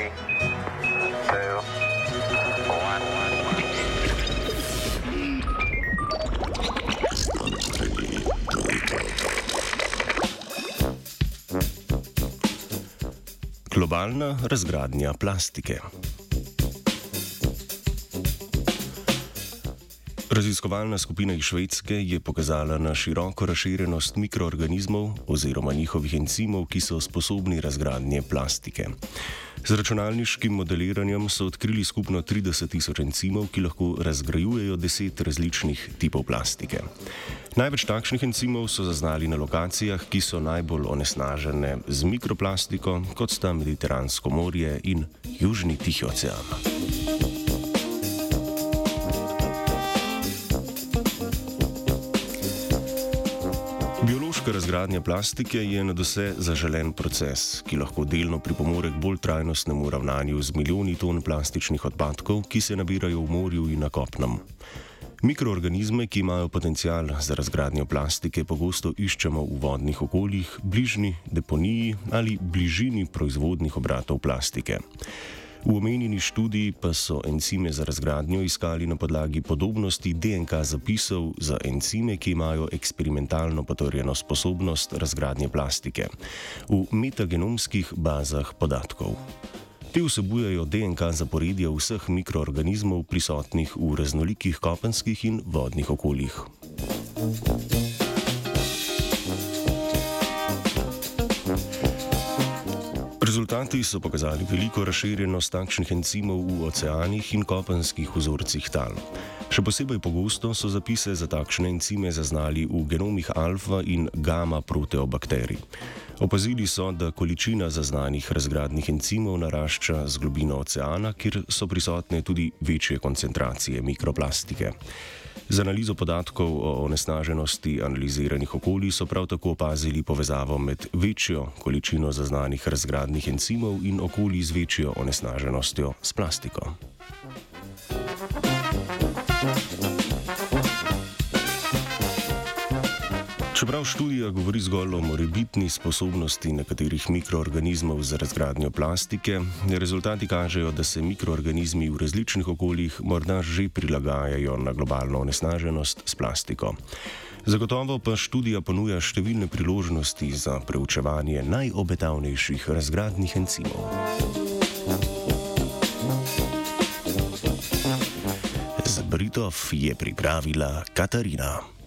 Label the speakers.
Speaker 1: Three, two, one.
Speaker 2: Globalna razgradnja plastike. Raziskovalna skupina iz Švedske je pokazala na široko razširjenost mikroorganizmov oziroma njihovih encimov, ki so sposobni razgradnje plastike. Z računalniškim modeliranjem so odkrili skupno 30 tisoč encimov, ki lahko razgrajujejo 10 različnih tipov plastike. Največ takšnih encimov so zaznali na lokacijah, ki so najbolj onesnažene z mikroplastiko, kot sta Mediteransko morje in Južni Tihi ocean. Biološka razgradnja plastike je na vse zaželen proces, ki lahko delno pripomore k bolj trajnostnemu ravnanju z milijoni ton plastičnih odpadkov, ki se nabirajo v morju in na kopnem. Mikroorganizme, ki imajo potencial za razgradnjo plastike, pogosto iščemo v vodnih okoljih, bližnji deponiji ali bližini proizvodnih obratov plastike. V omenjeni študiji pa so encime za razgradnjo iskali na podlagi podobnosti DNK zapisov za encime, ki imajo eksperimentalno potrjeno sposobnost razgradnje plastike v metagenomskih bazah podatkov. Te vsebujejo DNK zaporedja vseh mikroorganizmov prisotnih v raznolikih kopenskih in vodnih okoljih. Rezultati so pokazali veliko razširjenost takšnih encimov v oceanih in kopenskih vzorcih tal. Še posebej pogosto so zapise za takšne encime zaznali v genomih alfa in gamma proteobakterij. Opazili so, da količina zaznanih razgradnih encimov narašča z globino oceana, kjer so prisotne tudi večje koncentracije mikroplastike. Z analizo podatkov o onesnaženosti analiziranih okolij so prav tako opazili povezavo med večjo količino zaznanih razgradnih encimov in okolji z večjo onesnaženostjo s plastiko. Čeprav študija govori zgolj o morebitni sposobnosti nekaterih mikroorganizmov za razgradnjo plastike, rezultati kažejo, da se mikroorganizmi v različnih okoljih morda že prilagajajo na globalno onesnaženost s plastiko. Zagotovo pa študija ponuja številne priložnosti za preučevanje najobetavnejših razgradnih encimov. Zbritov je pripravila Katarina.